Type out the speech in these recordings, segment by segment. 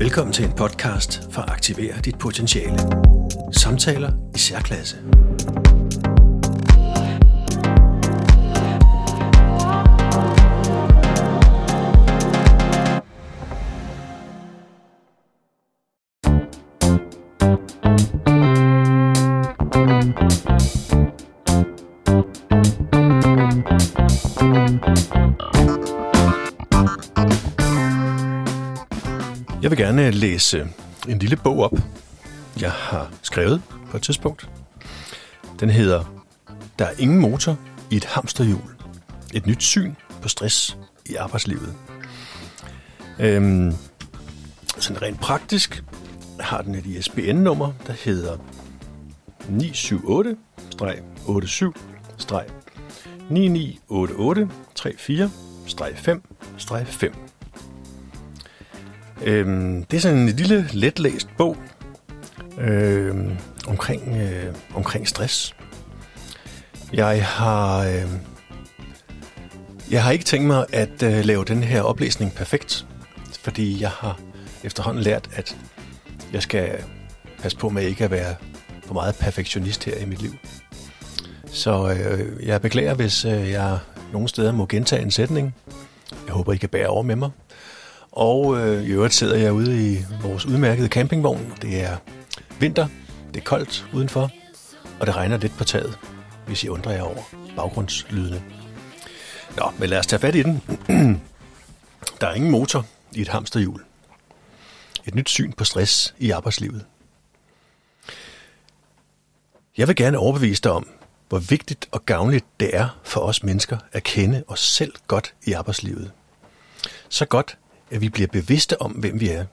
Velkommen til en podcast for at aktivere dit potentiale. Samtaler i særklasse. Læse en lille bog op, jeg har skrevet på et tidspunkt. Den hedder Der er ingen motor i et hamsterhjul. Et nyt syn på stress i arbejdslivet. Øhm, sådan rent praktisk har den et ISBN-nummer, der hedder 978-9988-34-5-5. Øhm, det er sådan en lille, letlæst bog øhm, omkring, øh, omkring stress. Jeg har, øh, jeg har ikke tænkt mig at øh, lave den her oplæsning perfekt, fordi jeg har efterhånden lært, at jeg skal passe på med ikke at være for meget perfektionist her i mit liv. Så øh, jeg beklager, hvis øh, jeg nogle steder må gentage en sætning. Jeg håber, I kan bære over med mig. Og øh, i øvrigt sidder jeg ude i vores udmærkede campingvogn. Det er vinter, det er koldt udenfor, og det regner lidt på taget, hvis I undrer jer over baggrundslydene. Nå, men lad os tage fat i den. Der er ingen motor i et hamsterhjul. Et nyt syn på stress i arbejdslivet. Jeg vil gerne overbevise dig om, hvor vigtigt og gavnligt det er for os mennesker at kende os selv godt i arbejdslivet. Så godt, at vi bliver bevidste om, hvem vi er.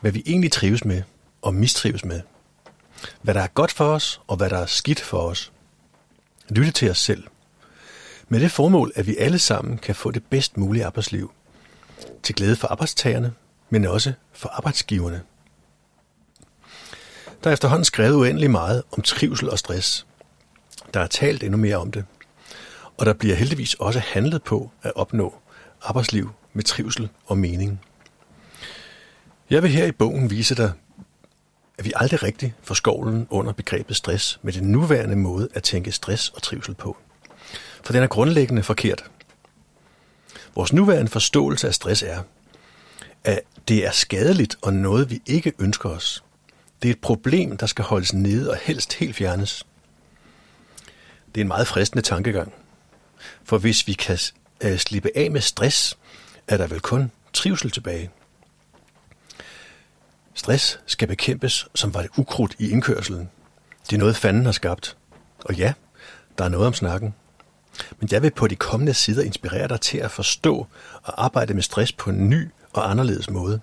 Hvad vi egentlig trives med og mistrives med. Hvad der er godt for os og hvad der er skidt for os. Lytte til os selv. Med det formål, at vi alle sammen kan få det bedst mulige arbejdsliv. Til glæde for arbejdstagerne, men også for arbejdsgiverne. Der er efterhånden skrevet uendelig meget om trivsel og stress. Der er talt endnu mere om det. Og der bliver heldigvis også handlet på at opnå arbejdsliv med trivsel og mening. Jeg vil her i bogen vise dig, at vi aldrig rigtig får skovlen under begrebet stress med den nuværende måde at tænke stress og trivsel på. For den er grundlæggende forkert. Vores nuværende forståelse af stress er, at det er skadeligt og noget, vi ikke ønsker os. Det er et problem, der skal holdes nede og helst helt fjernes. Det er en meget fristende tankegang. For hvis vi kan øh, slippe af med stress, er der vel kun trivsel tilbage. Stress skal bekæmpes, som var det ukrudt i indkørselen. Det er noget, fanden har skabt. Og ja, der er noget om snakken. Men jeg vil på de kommende sider inspirere dig til at forstå og arbejde med stress på en ny og anderledes måde.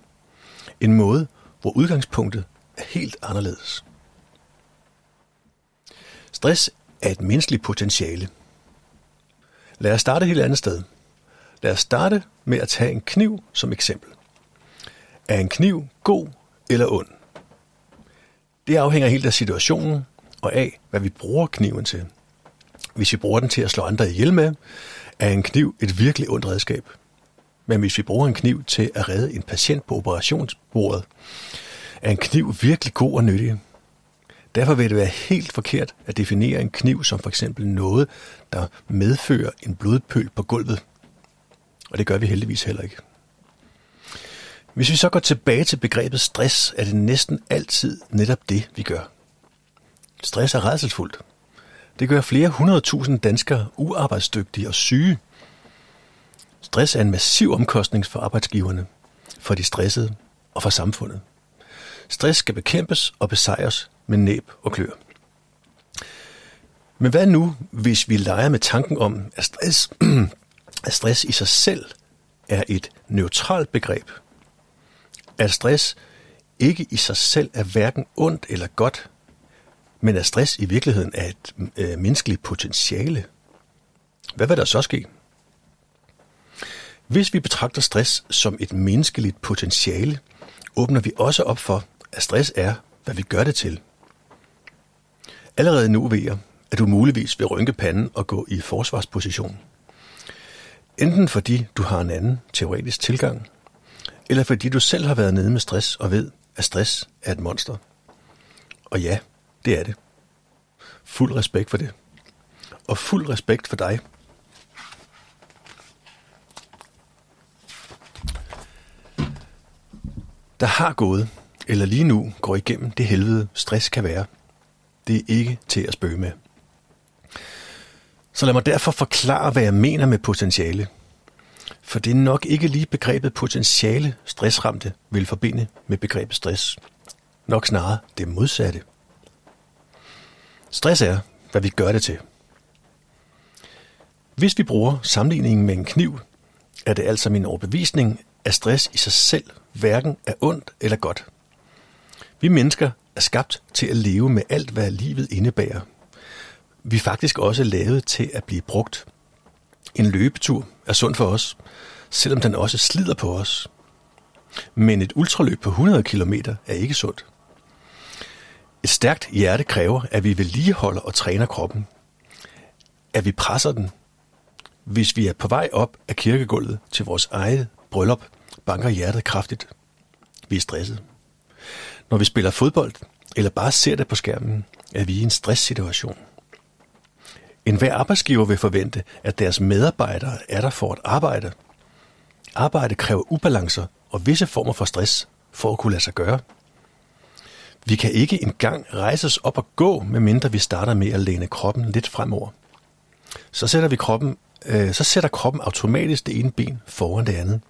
En måde, hvor udgangspunktet er helt anderledes. Stress er et menneskeligt potentiale. Lad os starte et helt andet sted. Lad os starte med at tage en kniv som eksempel. Er en kniv god eller ond? Det afhænger helt af situationen og af, hvad vi bruger kniven til. Hvis vi bruger den til at slå andre ihjel med, er en kniv et virkelig ondt redskab. Men hvis vi bruger en kniv til at redde en patient på operationsbordet, er en kniv virkelig god og nyttig. Derfor vil det være helt forkert at definere en kniv som for eksempel noget, der medfører en blodpøl på gulvet. Og det gør vi heldigvis heller ikke. Hvis vi så går tilbage til begrebet stress, er det næsten altid netop det, vi gør. Stress er redselsfuldt. Det gør flere hundredtusind danskere uarbejdsdygtige og syge. Stress er en massiv omkostning for arbejdsgiverne, for de stressede og for samfundet. Stress skal bekæmpes og besejres med næb og klør. Men hvad nu, hvis vi leger med tanken om, at stress, at stress i sig selv er et neutralt begreb? At stress ikke i sig selv er hverken ondt eller godt, men at stress i virkeligheden er et øh, menneskeligt potentiale? Hvad vil der så ske? Hvis vi betragter stress som et menneskeligt potentiale, åbner vi også op for, at stress er, hvad vi gør det til. Allerede nu ved jeg, at du muligvis vil rynke panden og gå i forsvarsposition. Enten fordi du har en anden teoretisk tilgang, eller fordi du selv har været nede med stress og ved, at stress er et monster. Og ja, det er det. Fuld respekt for det. Og fuld respekt for dig. Der har gået, eller lige nu går igennem det helvede, stress kan være. Det er ikke til at spøge med. Så lad mig derfor forklare, hvad jeg mener med potentiale. For det er nok ikke lige begrebet potentiale stressramte vil forbinde med begrebet stress. Nok snarere det modsatte. Stress er, hvad vi gør det til. Hvis vi bruger sammenligningen med en kniv, er det altså min overbevisning, at stress i sig selv hverken er ondt eller godt. Vi mennesker er skabt til at leve med alt, hvad livet indebærer. Vi er faktisk også lavet til at blive brugt. En løbetur er sund for os, selvom den også slider på os. Men et ultraløb på 100 km er ikke sundt. Et stærkt hjerte kræver, at vi vedligeholder og træner kroppen. At vi presser den. Hvis vi er på vej op af kirkegulvet til vores eget bryllup, banker hjertet kraftigt. Vi er stresset. Når vi spiller fodbold, eller bare ser det på skærmen, er vi i en stresssituation. En hver arbejdsgiver vil forvente, at deres medarbejdere er der for at arbejde. Arbejde kræver ubalancer og visse former for stress for at kunne lade sig gøre. Vi kan ikke engang rejse os op og gå, medmindre vi starter med at læne kroppen lidt fremover. Så sætter, vi kroppen, øh, så sætter kroppen automatisk det ene ben foran det andet,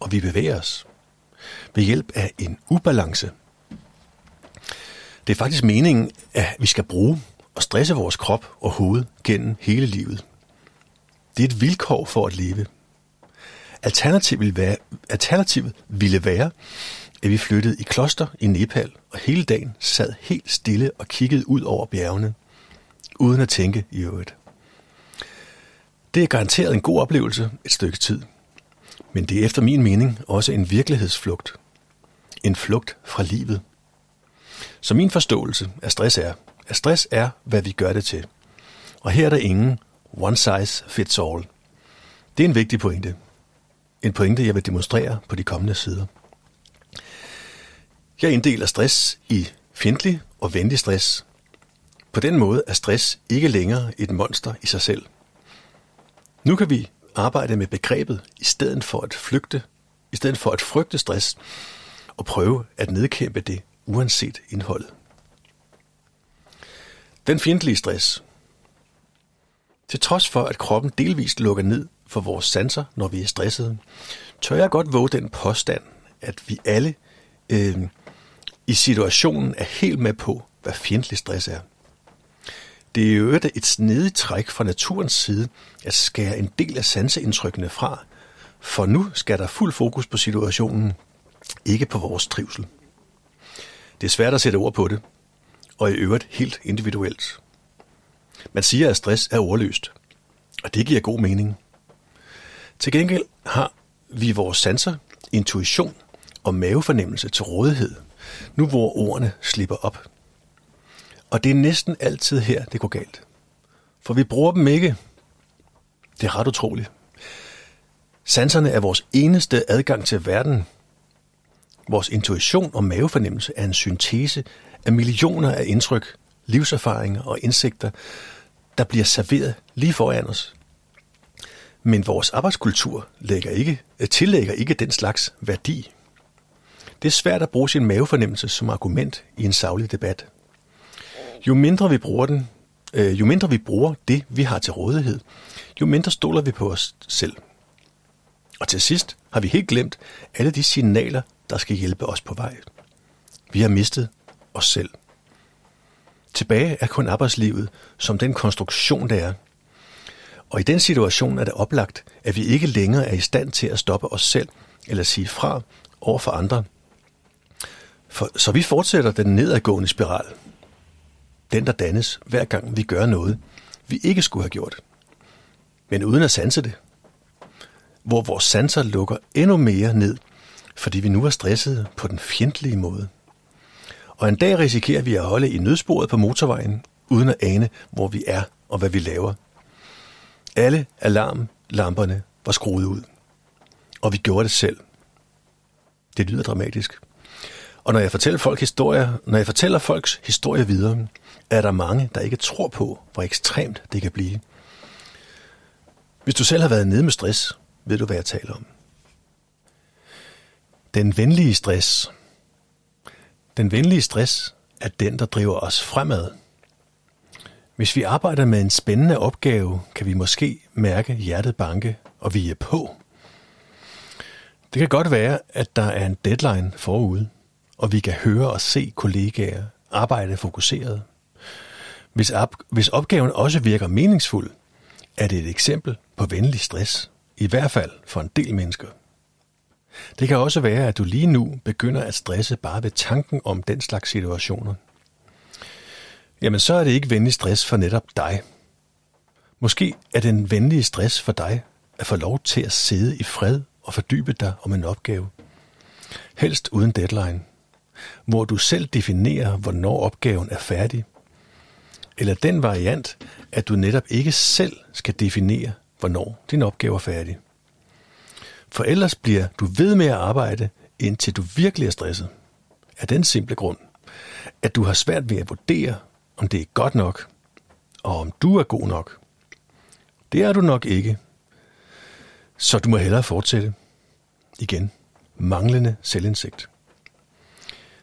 og vi bevæger os ved hjælp af en ubalance. Det er faktisk meningen, at vi skal bruge og stresse vores krop og hoved gennem hele livet. Det er et vilkår for at leve. Alternativet ville være, alternativet ville være at vi flyttede i kloster i Nepal og hele dagen sad helt stille og kiggede ud over bjergene, uden at tænke i øvrigt. Det er garanteret en god oplevelse et stykke tid, men det er efter min mening også en virkelighedsflugt. En flugt fra livet. Så min forståelse af stress er, at stress er, hvad vi gør det til. Og her er der ingen one size fits all. Det er en vigtig pointe. En pointe, jeg vil demonstrere på de kommende sider. Jeg inddeler stress i fjendtlig og venlig stress. På den måde er stress ikke længere et monster i sig selv. Nu kan vi arbejde med begrebet i stedet for at flygte, i stedet for at frygte stress og prøve at nedkæmpe det uanset indholdet. Den fjendtlige stress. Til trods for, at kroppen delvist lukker ned for vores sanser, når vi er stressede, tør jeg godt våge den påstand, at vi alle øh, i situationen er helt med på, hvad fjendtlig stress er. Det er jo et snedigt træk fra naturens side at skære en del af sanseindtrykkene fra, for nu skal der fuld fokus på situationen, ikke på vores trivsel. Det er svært at sætte ord på det, og i øvrigt helt individuelt. Man siger, at stress er ordløst, og det giver god mening. Til gengæld har vi vores sanser, intuition og mavefornemmelse til rådighed, nu hvor ordene slipper op. Og det er næsten altid her, det går galt. For vi bruger dem ikke. Det er ret utroligt. Sanserne er vores eneste adgang til verden. Vores intuition og mavefornemmelse er en syntese af millioner af indtryk, livserfaringer og indsigter, der bliver serveret lige foran os. Men vores arbejdskultur lægger ikke, øh, tillægger ikke den slags værdi. Det er svært at bruge sin mavefornemmelse som argument i en savlig debat. Jo mindre vi bruger den, øh, jo mindre vi bruger det, vi har til rådighed, jo mindre stoler vi på os selv. Og til sidst har vi helt glemt alle de signaler, der skal hjælpe os på vej. Vi har mistet os selv. Tilbage er kun arbejdslivet som den konstruktion, det er. Og i den situation er det oplagt, at vi ikke længere er i stand til at stoppe os selv eller sige fra over for andre. For, så vi fortsætter den nedadgående spiral. Den, der dannes hver gang vi gør noget, vi ikke skulle have gjort. Men uden at sanse det. Hvor vores sanser lukker endnu mere ned, fordi vi nu er stressede på den fjendtlige måde. Og en dag risikerer vi at holde i nødsporet på motorvejen, uden at ane, hvor vi er og hvad vi laver. Alle alarmlamperne var skruet ud. Og vi gjorde det selv. Det lyder dramatisk. Og når jeg fortæller folk historier, når jeg fortæller folks historie videre, er der mange, der ikke tror på, hvor ekstremt det kan blive. Hvis du selv har været nede med stress, ved du, hvad jeg taler om. Den venlige stress. Den venlige stress er den, der driver os fremad. Hvis vi arbejder med en spændende opgave, kan vi måske mærke hjertet banke, og vi er på. Det kan godt være, at der er en deadline forude, og vi kan høre og se kollegaer arbejde fokuseret. Hvis, op, hvis opgaven også virker meningsfuld, er det et eksempel på venlig stress, i hvert fald for en del mennesker. Det kan også være, at du lige nu begynder at stresse bare ved tanken om den slags situationer. Jamen så er det ikke venlig stress for netop dig. Måske er den venlige stress for dig at få lov til at sidde i fred og fordybe dig om en opgave. Helst uden deadline, hvor du selv definerer, hvornår opgaven er færdig. Eller den variant, at du netop ikke selv skal definere, hvornår din opgave er færdig. For ellers bliver du ved med at arbejde, indtil du virkelig er stresset. Af den simple grund, at du har svært ved at vurdere, om det er godt nok, og om du er god nok. Det er du nok ikke. Så du må hellere fortsætte. Igen, manglende selvindsigt.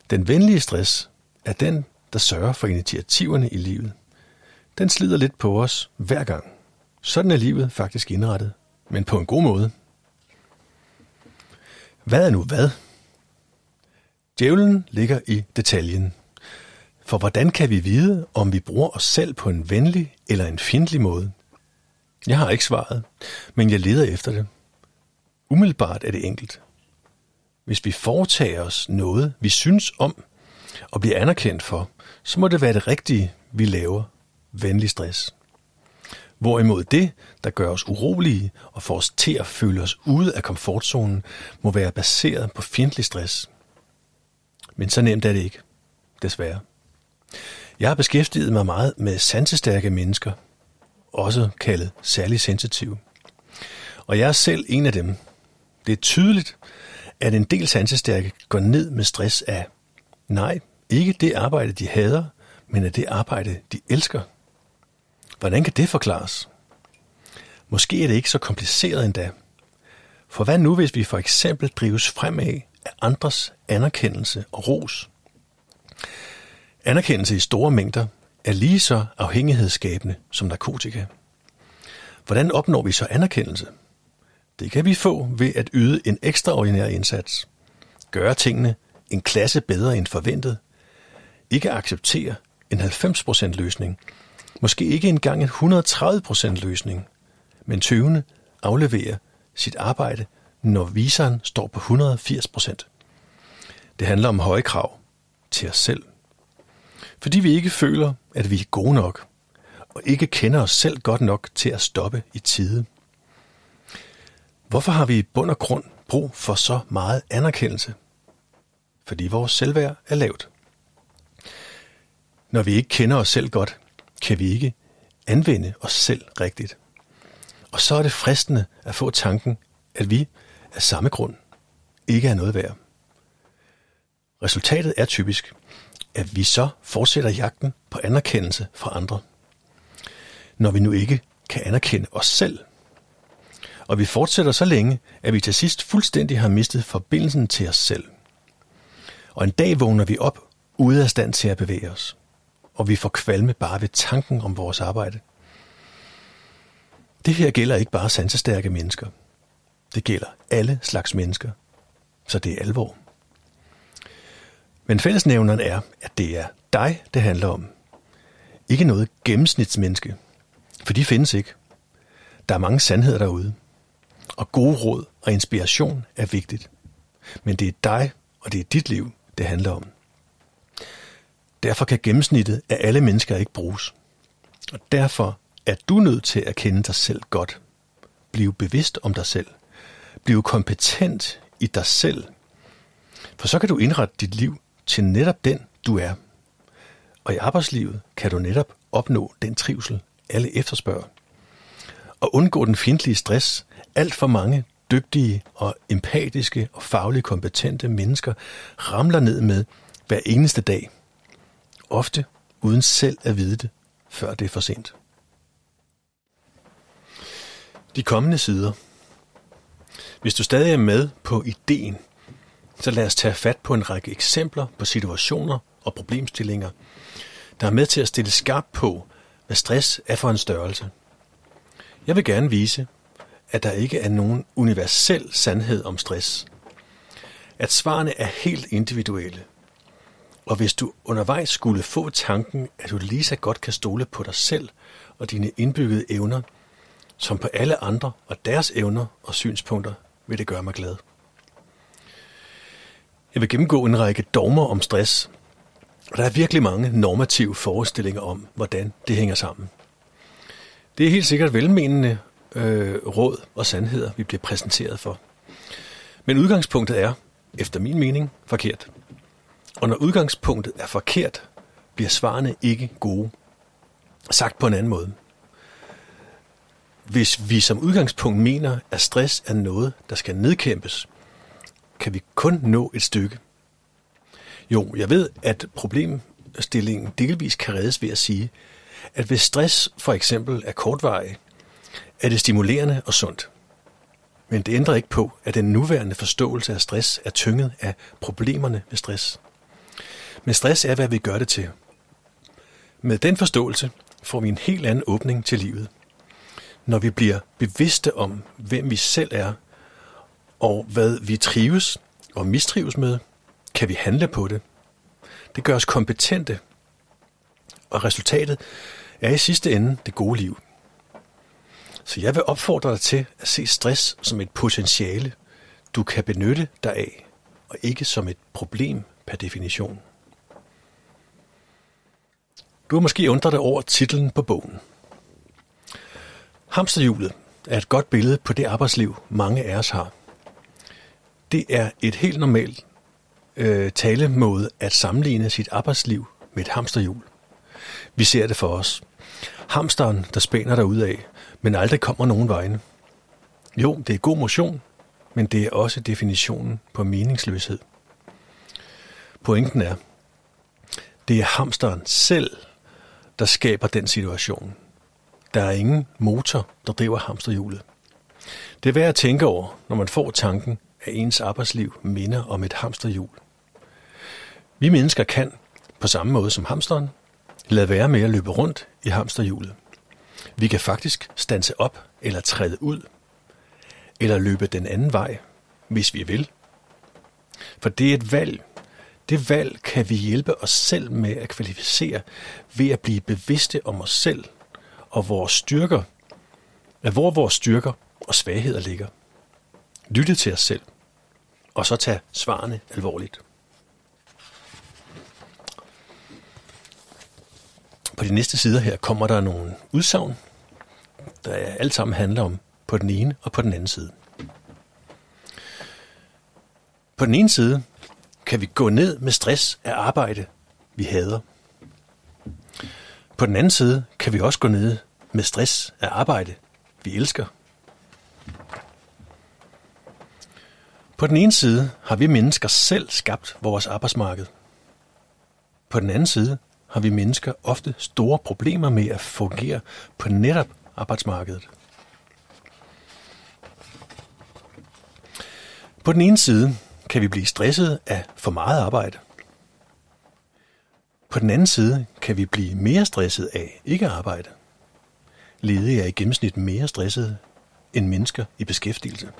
Den venlige stress er den, der sørger for initiativerne i livet. Den slider lidt på os hver gang. Sådan er livet faktisk indrettet, men på en god måde. Hvad er nu hvad? Djævlen ligger i detaljen. For hvordan kan vi vide, om vi bruger os selv på en venlig eller en fjendtlig måde? Jeg har ikke svaret, men jeg leder efter det. Umiddelbart er det enkelt. Hvis vi foretager os noget, vi synes om, og bliver anerkendt for, så må det være det rigtige, vi laver. Venlig stress. Hvorimod det, der gør os urolige og får os til at føle os ude af komfortzonen, må være baseret på fjendtlig stress. Men så nemt er det ikke, desværre. Jeg har beskæftiget mig meget med sansestærke mennesker, også kaldet særlig sensitive. Og jeg er selv en af dem. Det er tydeligt, at en del sansestærke går ned med stress af, nej, ikke det arbejde, de hader, men af det arbejde, de elsker. Hvordan kan det forklares? Måske er det ikke så kompliceret endda. For hvad nu, hvis vi for eksempel drives fremad af andres anerkendelse og ros? Anerkendelse i store mængder er lige så afhængighedsskabende som narkotika. Hvordan opnår vi så anerkendelse? Det kan vi få ved at yde en ekstraordinær indsats. Gøre tingene en klasse bedre end forventet. Ikke acceptere en 90% løsning. Måske ikke engang en 130% løsning. Men tøvende afleverer sit arbejde, når viseren står på 180%. Det handler om høje krav til os selv. Fordi vi ikke føler, at vi er gode nok, og ikke kender os selv godt nok til at stoppe i tide. Hvorfor har vi i bund og grund brug for så meget anerkendelse? Fordi vores selvværd er lavt. Når vi ikke kender os selv godt, kan vi ikke anvende os selv rigtigt. Og så er det fristende at få tanken, at vi af samme grund ikke er noget værd. Resultatet er typisk, at vi så fortsætter jagten på anerkendelse fra andre, når vi nu ikke kan anerkende os selv. Og vi fortsætter så længe, at vi til sidst fuldstændig har mistet forbindelsen til os selv. Og en dag vågner vi op, ude af stand til at bevæge os. Og vi får kvalme bare ved tanken om vores arbejde. Det her gælder ikke bare sansestærke mennesker. Det gælder alle slags mennesker. Så det er alvor. Men fællesnævneren er, at det er dig, det handler om. Ikke noget gennemsnitsmenneske. For de findes ikke. Der er mange sandheder derude. Og gode råd og inspiration er vigtigt. Men det er dig, og det er dit liv, det handler om. Derfor kan gennemsnittet af alle mennesker ikke bruges. Og derfor er du nødt til at kende dig selv godt. Bliv bevidst om dig selv. Bliv kompetent i dig selv. For så kan du indrette dit liv til netop den, du er. Og i arbejdslivet kan du netop opnå den trivsel, alle efterspørger. Og undgå den fjendtlige stress, alt for mange dygtige og empatiske og fagligt kompetente mennesker ramler ned med hver eneste dag. Ofte uden selv at vide det, før det er for sent. De kommende sider. Hvis du stadig er med på ideen, så lad os tage fat på en række eksempler på situationer og problemstillinger, der er med til at stille skarp på, hvad stress er for en størrelse. Jeg vil gerne vise, at der ikke er nogen universel sandhed om stress. At svarene er helt individuelle. Og hvis du undervejs skulle få tanken, at du lige så godt kan stole på dig selv og dine indbyggede evner, som på alle andre og deres evner og synspunkter, vil det gøre mig glad. Jeg vil gennemgå en række dogmer om stress, og der er virkelig mange normative forestillinger om, hvordan det hænger sammen. Det er helt sikkert velmenende øh, råd og sandheder, vi bliver præsenteret for. Men udgangspunktet er, efter min mening, forkert. Og når udgangspunktet er forkert, bliver svarene ikke gode. Sagt på en anden måde. Hvis vi som udgangspunkt mener, at stress er noget, der skal nedkæmpes, kan vi kun nå et stykke. Jo, jeg ved, at problemstillingen delvis kan reddes ved at sige, at hvis stress for eksempel er kortvarig, er det stimulerende og sundt. Men det ændrer ikke på, at den nuværende forståelse af stress er tynget af problemerne ved stress. Men stress er, hvad vi gør det til. Med den forståelse får vi en helt anden åbning til livet. Når vi bliver bevidste om, hvem vi selv er, og hvad vi trives og mistrives med, kan vi handle på det. Det gør os kompetente, og resultatet er i sidste ende det gode liv. Så jeg vil opfordre dig til at se stress som et potentiale, du kan benytte dig af, og ikke som et problem per definition. Du har måske undret dig over titlen på bogen. Hamsterhjulet er et godt billede på det arbejdsliv, mange af os har. Det er et helt normalt øh, talemåde at sammenligne sit arbejdsliv med et hamsterhjul. Vi ser det for os. Hamsteren, der spænder dig ud af, men aldrig kommer nogen vegne. Jo, det er god motion, men det er også definitionen på meningsløshed. Pointen er, det er hamsteren selv, der skaber den situation. Der er ingen motor, der driver hamsterhjulet. Det er værd at tænke over, når man får tanken, at ens arbejdsliv minder om et hamsterhjul. Vi mennesker kan, på samme måde som hamsteren, lade være med at løbe rundt i hamsterhjulet. Vi kan faktisk stanse op eller træde ud, eller løbe den anden vej, hvis vi vil. For det er et valg. Det valg kan vi hjælpe os selv med at kvalificere ved at blive bevidste om os selv og vores styrker, af hvor vores styrker og svagheder ligger. Lytte til os selv, og så tage svarene alvorligt. På de næste sider her kommer der nogle udsagn, der alt sammen handler om på den ene og på den anden side. På den ene side kan vi gå ned med stress af arbejde, vi hader. På den anden side kan vi også gå ned med stress af arbejde, vi elsker. På den ene side har vi mennesker selv skabt vores arbejdsmarked. På den anden side har vi mennesker ofte store problemer med at fungere på netop arbejdsmarkedet. På den ene side kan vi blive stresset af for meget arbejde. På den anden side kan vi blive mere stresset af ikke at arbejde. Ledige er i gennemsnit mere stressede end mennesker i beskæftigelse.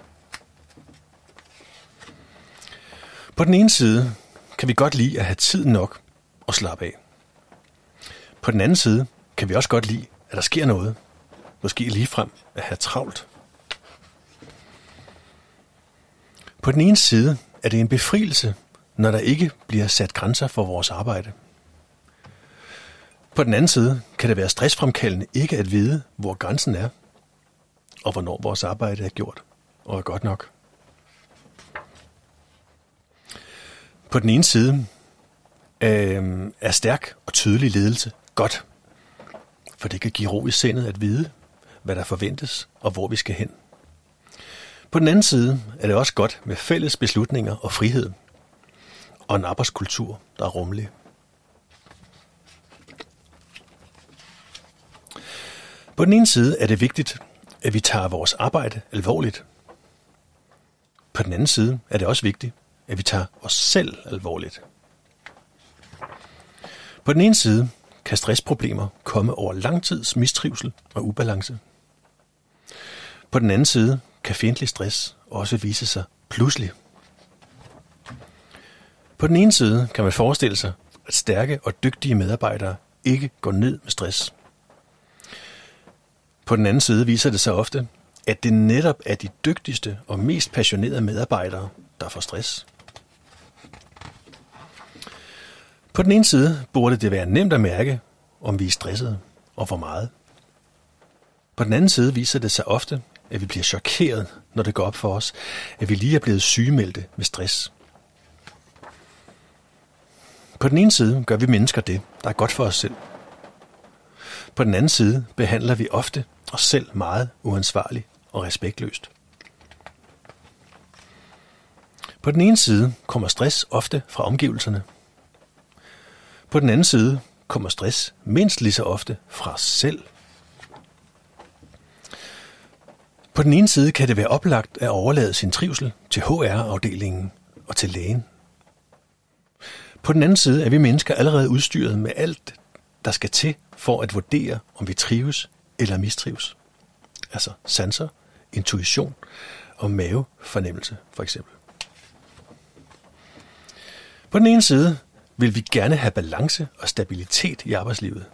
På den ene side kan vi godt lide at have tid nok og slappe af. På den anden side kan vi også godt lide, at der sker noget. Måske ligefrem at have travlt. På den ene side er det en befrielse, når der ikke bliver sat grænser for vores arbejde. På den anden side kan det være stressfremkaldende ikke at vide, hvor grænsen er, og hvornår vores arbejde er gjort og er godt nok. På den ene side øh, er stærk og tydelig ledelse godt, for det kan give ro i sindet at vide, hvad der forventes og hvor vi skal hen. På den anden side er det også godt med fælles beslutninger og frihed, og en arbejdskultur, der er rummelig. På den ene side er det vigtigt, at vi tager vores arbejde alvorligt. På den anden side er det også vigtigt, at vi tager os selv alvorligt. På den ene side kan stressproblemer komme over langtids mistrivsel og ubalance. På den anden side kan fjendtlig stress også vise sig pludselig. På den ene side kan man forestille sig, at stærke og dygtige medarbejdere ikke går ned med stress. På den anden side viser det sig ofte, at det netop er de dygtigste og mest passionerede medarbejdere, der får stress. På den ene side burde det være nemt at mærke, om vi er stressede og hvor meget. På den anden side viser det sig ofte, at vi bliver chokeret, når det går op for os, at vi lige er blevet sygemeldte med stress. På den ene side gør vi mennesker det, der er godt for os selv. På den anden side behandler vi ofte os selv meget uansvarligt og respektløst. På den ene side kommer stress ofte fra omgivelserne. På den anden side kommer stress mindst lige så ofte fra os selv. På den ene side kan det være oplagt at overlade sin trivsel til HR-afdelingen og til lægen. På den anden side er vi mennesker allerede udstyret med alt, der skal til for at vurdere, om vi trives eller mistrives. Altså sanser, intuition og mavefornemmelse for eksempel. På den ene side vil vi gerne have balance og stabilitet i arbejdslivet.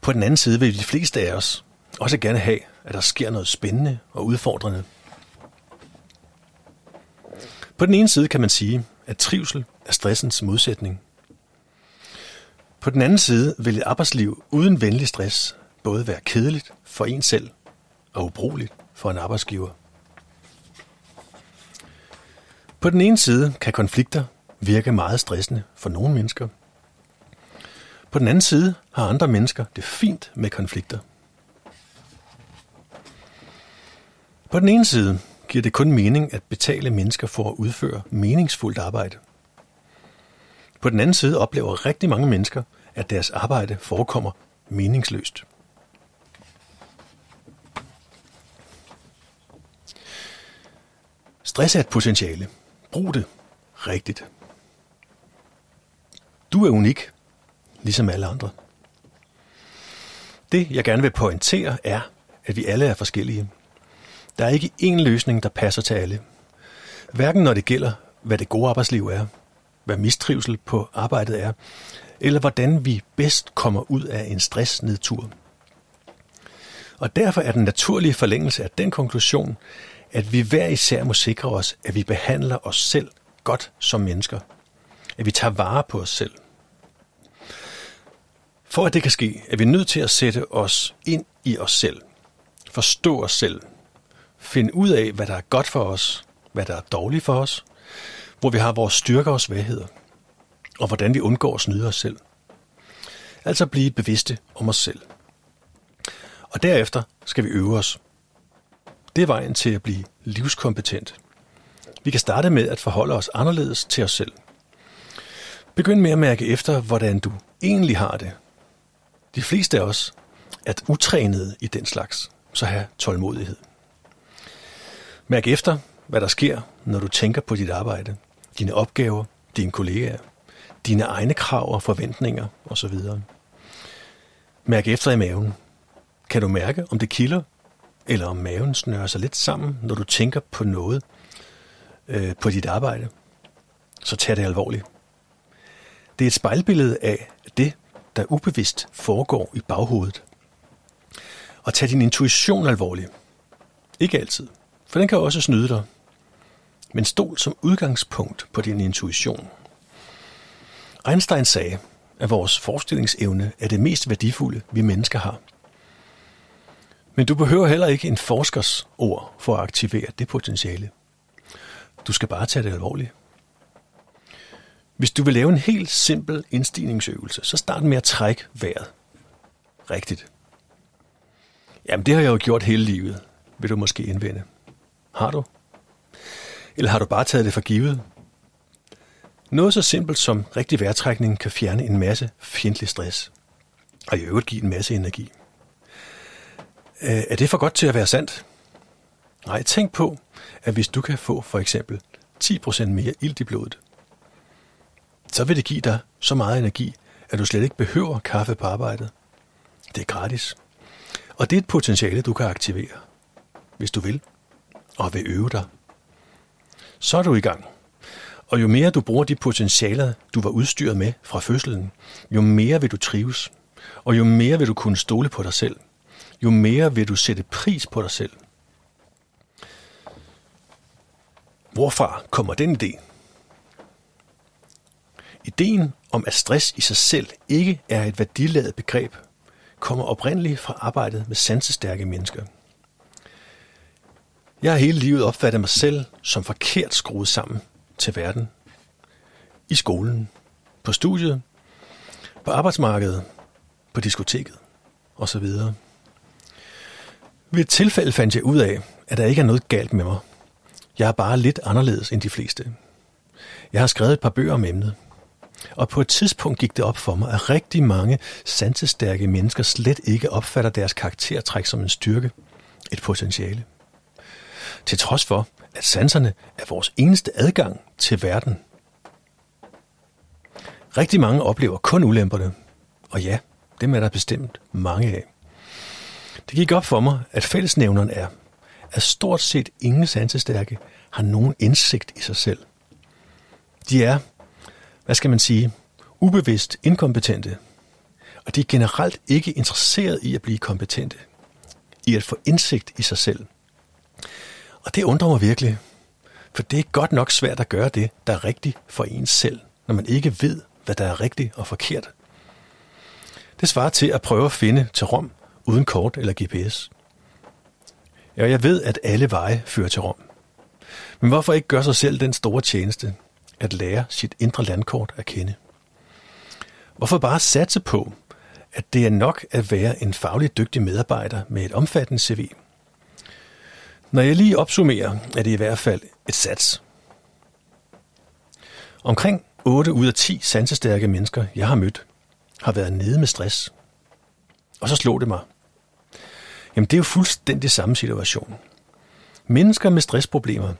På den anden side vil de fleste af os også gerne have, at der sker noget spændende og udfordrende. På den ene side kan man sige, at trivsel er stressens modsætning. På den anden side vil et arbejdsliv uden venlig stress både være kedeligt for en selv og ubrugeligt for en arbejdsgiver. På den ene side kan konflikter virke meget stressende for nogle mennesker. På den anden side har andre mennesker det fint med konflikter. På den ene side giver det kun mening at betale mennesker for at udføre meningsfuldt arbejde. På den anden side oplever rigtig mange mennesker, at deres arbejde forekommer meningsløst. Stress er et potentiale. Brug det rigtigt. Du er unik, ligesom alle andre. Det, jeg gerne vil pointere, er, at vi alle er forskellige. Der er ikke én løsning, der passer til alle. Hverken når det gælder, hvad det gode arbejdsliv er, hvad mistrivsel på arbejdet er, eller hvordan vi bedst kommer ud af en stressnedtur. Og derfor er den naturlige forlængelse af den konklusion, at vi hver især må sikre os, at vi behandler os selv godt som mennesker. At vi tager vare på os selv. For at det kan ske, er vi nødt til at sætte os ind i os selv. Forstå os selv. Finde ud af, hvad der er godt for os, hvad der er dårligt for os, hvor vi har vores styrker og svagheder, og hvordan vi undgår at snyde os selv. Altså blive bevidste om os selv. Og derefter skal vi øve os. Det er vejen til at blive livskompetent. Vi kan starte med at forholde os anderledes til os selv. Begynd med at mærke efter, hvordan du egentlig har det, de fleste af os er utrænede i den slags, så have tålmodighed. Mærk efter, hvad der sker, når du tænker på dit arbejde, dine opgaver, dine kollegaer, dine egne krav og forventninger osv. Mærk efter i maven. Kan du mærke, om det kilder, eller om maven snører sig lidt sammen, når du tænker på noget øh, på dit arbejde? Så tag det alvorligt. Det er et spejlbillede af det, der ubevidst foregår i baghovedet. Og tag din intuition alvorligt. Ikke altid, for den kan også snyde dig. Men stol som udgangspunkt på din intuition. Einstein sagde, at vores forestillingsevne er det mest værdifulde, vi mennesker har. Men du behøver heller ikke en forskers ord for at aktivere det potentiale. Du skal bare tage det alvorligt. Hvis du vil lave en helt simpel indstigningsøvelse, så start med at trække vejret. Rigtigt. Jamen, det har jeg jo gjort hele livet, vil du måske indvende. Har du? Eller har du bare taget det for givet? Noget så simpelt som rigtig vejrtrækning kan fjerne en masse fjendtlig stress, og i øvrigt give en masse energi. Øh, er det for godt til at være sandt? Nej, tænk på, at hvis du kan få for eksempel 10% mere ilt i blodet, så vil det give dig så meget energi, at du slet ikke behøver kaffe på arbejdet. Det er gratis. Og det er et potentiale, du kan aktivere, hvis du vil, og vil øve dig. Så er du i gang. Og jo mere du bruger de potentialer, du var udstyret med fra fødslen, jo mere vil du trives, og jo mere vil du kunne stole på dig selv. Jo mere vil du sætte pris på dig selv. Hvorfra kommer den idé? Ideen om, at stress i sig selv ikke er et værdiladet begreb, kommer oprindeligt fra arbejdet med sansestærke mennesker. Jeg har hele livet opfattet mig selv som forkert skruet sammen til verden. I skolen, på studiet, på arbejdsmarkedet, på diskoteket osv. Ved et tilfælde fandt jeg ud af, at der ikke er noget galt med mig. Jeg er bare lidt anderledes end de fleste. Jeg har skrevet et par bøger om emnet, og på et tidspunkt gik det op for mig, at rigtig mange sansestærke mennesker slet ikke opfatter deres karaktertræk som en styrke, et potentiale. Til trods for, at sanserne er vores eneste adgang til verden. Rigtig mange oplever kun ulemperne, og ja, dem er der bestemt mange af. Det gik op for mig, at fællesnævneren er, at stort set ingen sansestærke har nogen indsigt i sig selv. De er, hvad skal man sige, ubevidst inkompetente, og de er generelt ikke interesseret i at blive kompetente, i at få indsigt i sig selv. Og det undrer mig virkelig, for det er godt nok svært at gøre det, der er rigtigt for ens selv, når man ikke ved, hvad der er rigtigt og forkert. Det svarer til at prøve at finde til Rom uden kort eller GPS. Ja, jeg ved, at alle veje fører til Rom. Men hvorfor ikke gøre sig selv den store tjeneste, at lære sit indre landkort at kende? Hvorfor bare satse på, at det er nok at være en fagligt dygtig medarbejder med et omfattende CV? Når jeg lige opsummerer, er det i hvert fald et sats. Omkring 8 ud af 10 sansestærke mennesker, jeg har mødt, har været nede med stress. Og så slog det mig. Jamen det er jo fuldstændig samme situation. Mennesker med stressproblemer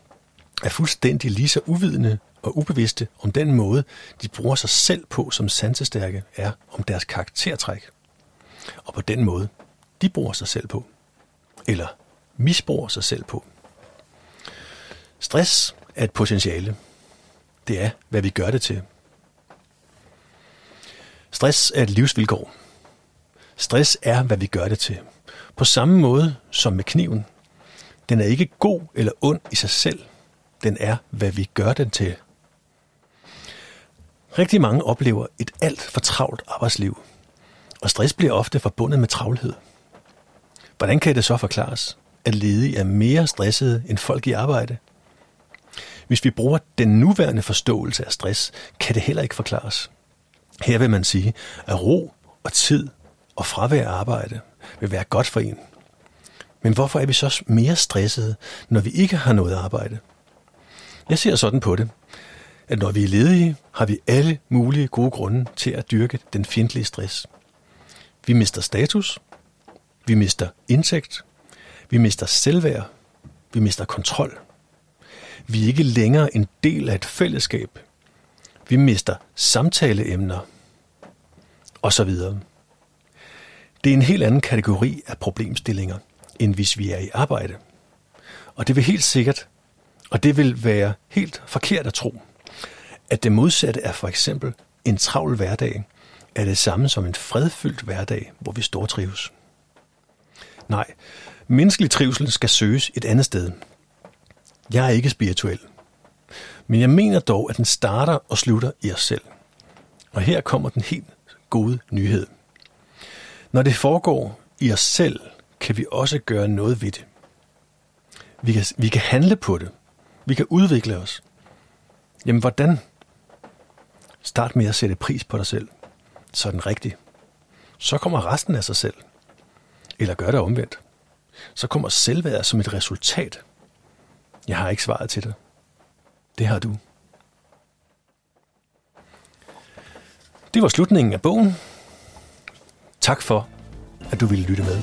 er fuldstændig lige så uvidende og ubevidste om den måde, de bruger sig selv på som sansestærke er om deres karaktertræk. Og på den måde, de bruger sig selv på. Eller misbruger sig selv på. Stress er et potentiale. Det er, hvad vi gør det til. Stress er et livsvilkår. Stress er, hvad vi gør det til. På samme måde som med kniven. Den er ikke god eller ond i sig selv. Den er, hvad vi gør den til. Rigtig mange oplever et alt for travlt arbejdsliv, og stress bliver ofte forbundet med travlhed. Hvordan kan det så forklares, at ledige er mere stressede end folk i arbejde? Hvis vi bruger den nuværende forståelse af stress, kan det heller ikke forklares. Her vil man sige, at ro og tid og fravær af arbejde vil være godt for en. Men hvorfor er vi så mere stressede, når vi ikke har noget arbejde? Jeg ser sådan på det, at når vi er ledige, har vi alle mulige gode grunde til at dyrke den fjendtlige stress. Vi mister status, vi mister indtægt, vi mister selvværd, vi mister kontrol. Vi er ikke længere en del af et fællesskab. Vi mister samtaleemner, og så videre. Det er en helt anden kategori af problemstillinger, end hvis vi er i arbejde. Og det vil helt sikkert, og det vil være helt forkert at tro, at det modsatte er for eksempel en travl hverdag, er det samme som en fredfyldt hverdag, hvor vi stortrives. Nej, menneskelig trivsel skal søges et andet sted. Jeg er ikke spirituel. Men jeg mener dog, at den starter og slutter i os selv. Og her kommer den helt gode nyhed. Når det foregår i os selv, kan vi også gøre noget ved det. Vi kan, vi kan handle på det. Vi kan udvikle os. Jamen hvordan? Start med at sætte pris på dig selv. Så er den rigtig. Så kommer resten af sig selv. Eller gør det omvendt. Så kommer selvværd som et resultat. Jeg har ikke svaret til dig. Det har du. Det var slutningen af bogen. Tak for, at du ville lytte med.